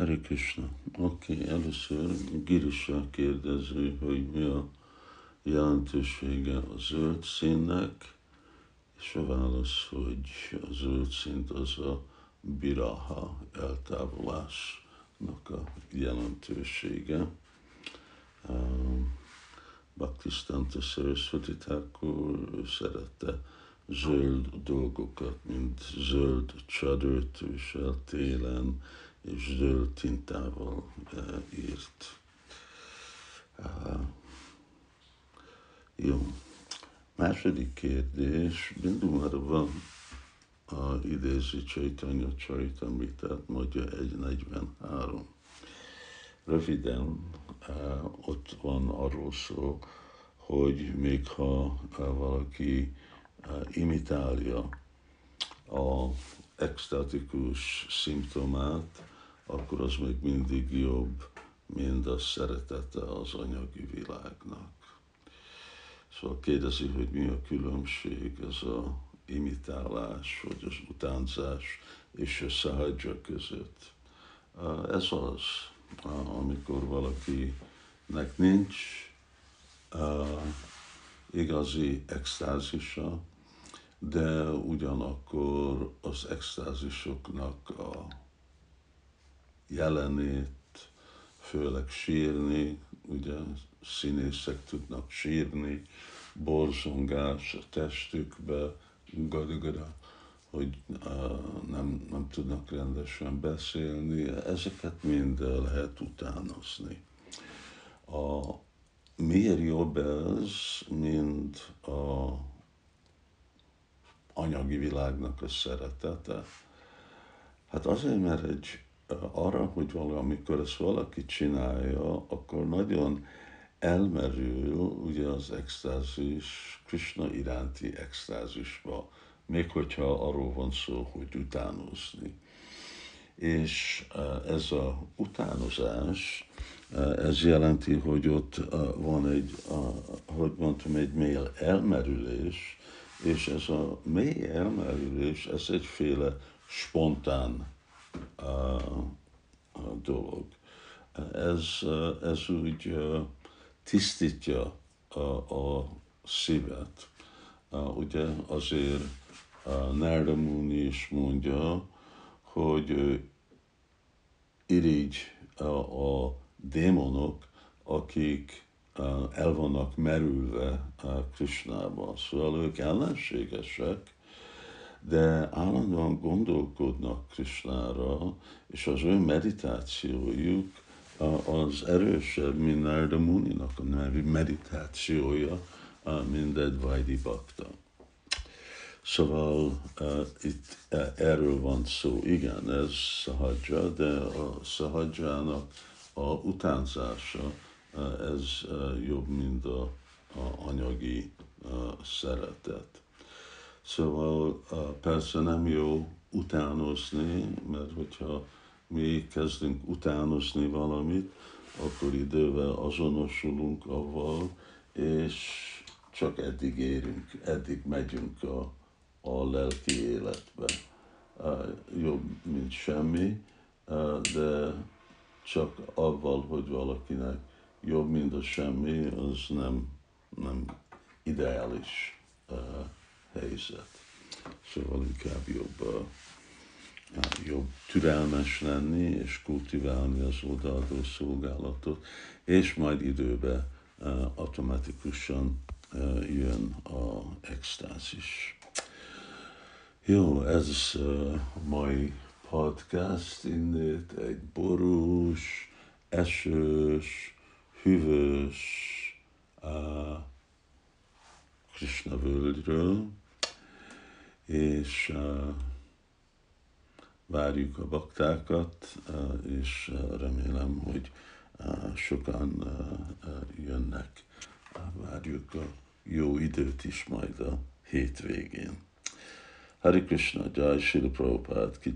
Hare Krishna. Oké, okay, először Girisha kérdező, hogy mi a jelentősége a zöld színnek, és a válasz, hogy a zöld szint az a biraha eltávolásnak a jelentősége. Bhaktisztanta Saraswati Thakur szerette zöld dolgokat, mint zöld csadőt visel télen, és zöld tintával írt. Jó. Második kérdés, van a idézi Csaitanya Csaitamritát, mondja 1.43. Röviden ott van arról szó, hogy még ha valaki imitálja a extatikus szimptomát, akkor az még mindig jobb, mint a szeretete az anyagi világnak. Szóval kérdezi, hogy mi a különbség ez a imitálás, vagy az utánzás és a szahadzsa között. Ez az, amikor valakinek nincs igazi extázisa, de ugyanakkor az extázisoknak a jelenét, főleg sírni, ugye színészek tudnak sírni, borzongás a testükbe, gadagada, hogy uh, nem, nem tudnak rendesen beszélni, ezeket mind lehet utánozni. A, miért jobb ez, mint a anyagi világnak a szeretete? Hát azért, mert egy arra, hogy valamikor ezt valaki csinálja, akkor nagyon elmerül ugye az extázis, Krishna iránti extázisba, még hogyha arról van szó, hogy utánozni. És ez a utánozás, ez jelenti, hogy ott van egy, hogy mondtam, egy mély elmerülés, és ez a mély elmerülés, ez egyféle spontán dolog. Ez, ez úgy tisztítja a, a szívet. Ugye azért Narda Muni is mondja, hogy irigy a, a démonok, akik el vannak merülve Krisnába. Szóval ők ellenségesek, de állandóan gondolkodnak Krisnára, és az ő meditációjuk az erősebb, mint Narda Muninak a meditációja, mint Edvaidi Bakta. Szóval uh, itt uh, erről van szó. Igen, ez szahadzsa, de a szahadzsának a utánzása, uh, ez uh, jobb, mint a, a anyagi uh, szeretet. Szóval persze nem jó utánozni, mert hogyha mi kezdünk utánozni valamit, akkor idővel azonosulunk avval, és csak eddig érünk, eddig megyünk a, a lelki életbe. Jobb, mint semmi, de csak avval, hogy valakinek jobb, mint a semmi, az nem, nem ideális helyzet. Szóval inkább jobb jobb türelmes lenni, és kultiválni az odaadó szolgálatot, és majd időben automatikusan jön a extázis. Jó, ez a mai podcast innét egy borús, esős, hűvös uh, Krishna völgyről, és várjuk a baktákat, és remélem, hogy sokan jönnek. Várjuk a jó időt is majd a hétvégén. Hari Krishna, Jai Shri Prabhupada ki.